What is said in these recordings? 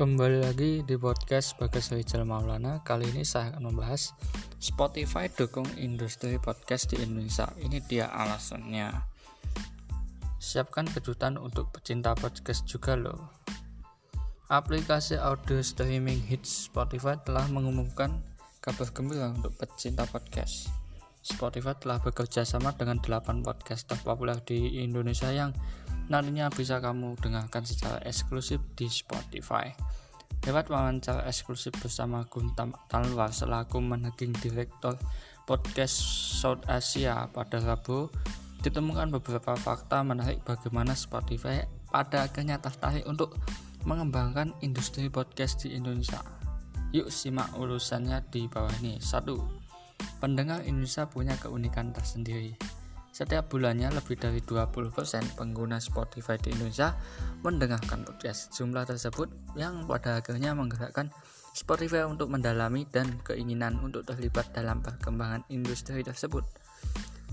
Kembali lagi di podcast Bagas Rijal Maulana. Kali ini saya akan membahas Spotify dukung industri podcast di Indonesia. Ini dia alasannya. Siapkan kejutan untuk pecinta podcast juga loh. Aplikasi audio streaming hits Spotify telah mengumumkan kabar gembira untuk pecinta podcast. Spotify telah bekerja sama dengan 8 podcast terpopuler di Indonesia yang nantinya bisa kamu dengarkan secara eksklusif di Spotify. Lewat wawancara eksklusif bersama Guntam Talwar selaku Managing Director Podcast South Asia pada Rabu, ditemukan beberapa fakta menarik bagaimana Spotify pada akhirnya tertarik untuk mengembangkan industri podcast di Indonesia. Yuk simak urusannya di bawah ini. 1 Pendengar Indonesia punya keunikan tersendiri. Setiap bulannya lebih dari 20% pengguna Spotify di Indonesia mendengarkan podcast. Jumlah tersebut yang pada akhirnya menggerakkan Spotify untuk mendalami dan keinginan untuk terlibat dalam perkembangan industri tersebut.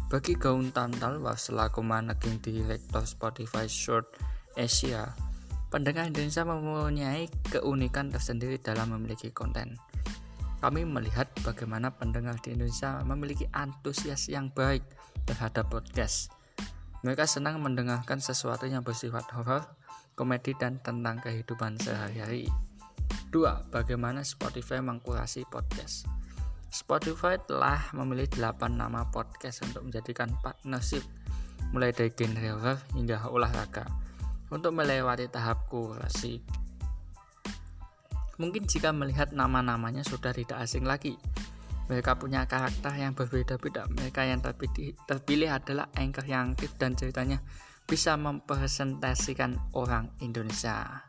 Bagi Gaun Tantalwa selaku managing director Spotify Short Asia, pendengar Indonesia mempunyai keunikan tersendiri dalam memiliki konten. Kami melihat bagaimana pendengar di Indonesia memiliki antusias yang baik terhadap podcast. Mereka senang mendengarkan sesuatu yang bersifat horor, komedi, dan tentang kehidupan sehari-hari. 2. Bagaimana Spotify mengkurasi podcast? Spotify telah memilih 8 nama podcast untuk menjadikan partnership mulai dari genre horror hingga olahraga untuk melewati tahap kurasi Mungkin jika melihat nama-namanya sudah tidak asing lagi. Mereka punya karakter yang berbeda-beda. Mereka yang terpilih, adalah anchor yang aktif dan ceritanya bisa mempresentasikan orang Indonesia.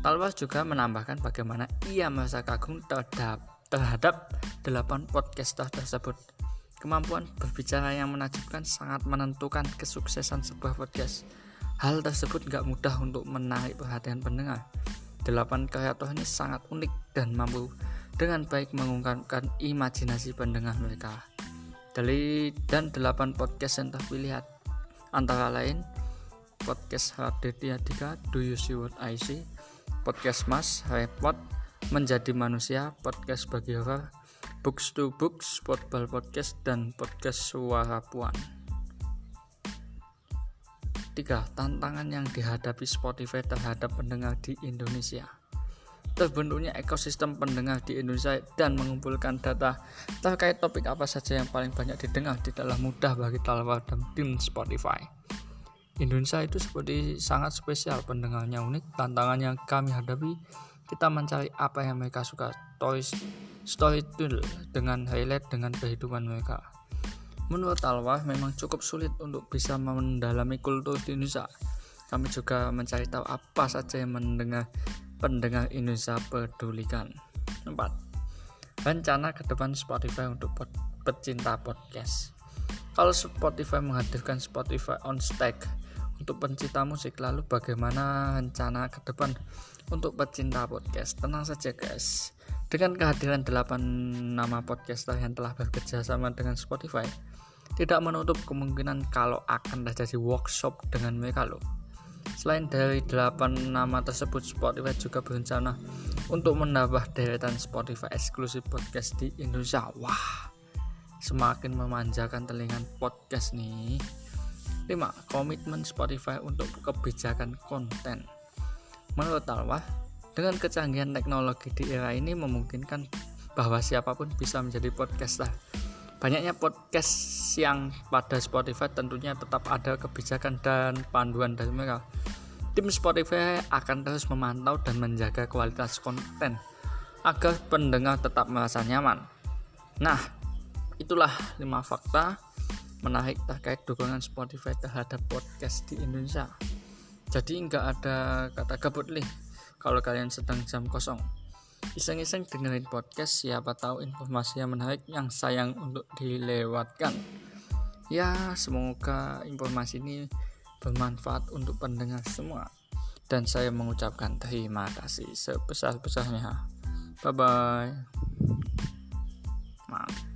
Talwas juga menambahkan bagaimana ia merasa kagum terhadap, terhadap delapan podcaster tersebut. Kemampuan berbicara yang menakjubkan sangat menentukan kesuksesan sebuah podcast. Hal tersebut gak mudah untuk menarik perhatian pendengar. Delapan kreator ini sangat unik dan mampu dengan baik mengungkapkan imajinasi pendengar mereka. Dari dan delapan podcast yang terpilih antara lain podcast Raditya Do You See What I See, podcast Mas, Repot, Menjadi Manusia, podcast bagi horror, Books to Books, Football Podcast, dan podcast Suara Puan. 3. Tantangan yang dihadapi Spotify terhadap pendengar di Indonesia Terbentuknya ekosistem pendengar di Indonesia dan mengumpulkan data terkait topik apa saja yang paling banyak didengar tidaklah mudah bagi Talwa dan tim Spotify. Indonesia itu seperti sangat spesial, pendengarnya unik, tantangan yang kami hadapi, kita mencari apa yang mereka suka, story, story dengan highlight dengan kehidupan mereka. Menurut Alwah memang cukup sulit untuk bisa mendalami kultur di Indonesia. Kami juga mencari tahu apa saja yang mendengar pendengar Indonesia pedulikan. 4. Rencana ke depan Spotify untuk pod pecinta podcast. Kalau Spotify menghadirkan Spotify on Stack untuk pencinta musik, lalu bagaimana rencana ke depan untuk pecinta podcast? Tenang saja guys. Dengan kehadiran 8 nama podcaster yang telah bekerja sama dengan Spotify, tidak menutup kemungkinan kalau akan terjadi workshop dengan mereka loh. Selain dari 8 nama tersebut, Spotify juga berencana untuk menambah deretan Spotify eksklusif podcast di Indonesia. Wah, semakin memanjakan telinga podcast nih. 5. Komitmen Spotify untuk kebijakan konten. Menurut Talwah, dengan kecanggihan teknologi di era ini memungkinkan bahwa siapa pun bisa menjadi podcaster Banyaknya podcast yang pada Spotify tentunya tetap ada kebijakan dan panduan dari mereka. Tim Spotify akan terus memantau dan menjaga kualitas konten agar pendengar tetap merasa nyaman. Nah, itulah 5 fakta menarik terkait dukungan Spotify terhadap podcast di Indonesia. Jadi nggak ada kata gabut nih kalau kalian sedang jam kosong Iseng-iseng dengerin podcast siapa tahu informasi yang menarik yang sayang untuk dilewatkan. Ya, semoga informasi ini bermanfaat untuk pendengar semua. Dan saya mengucapkan terima kasih sebesar-besarnya. Bye bye. Maaf.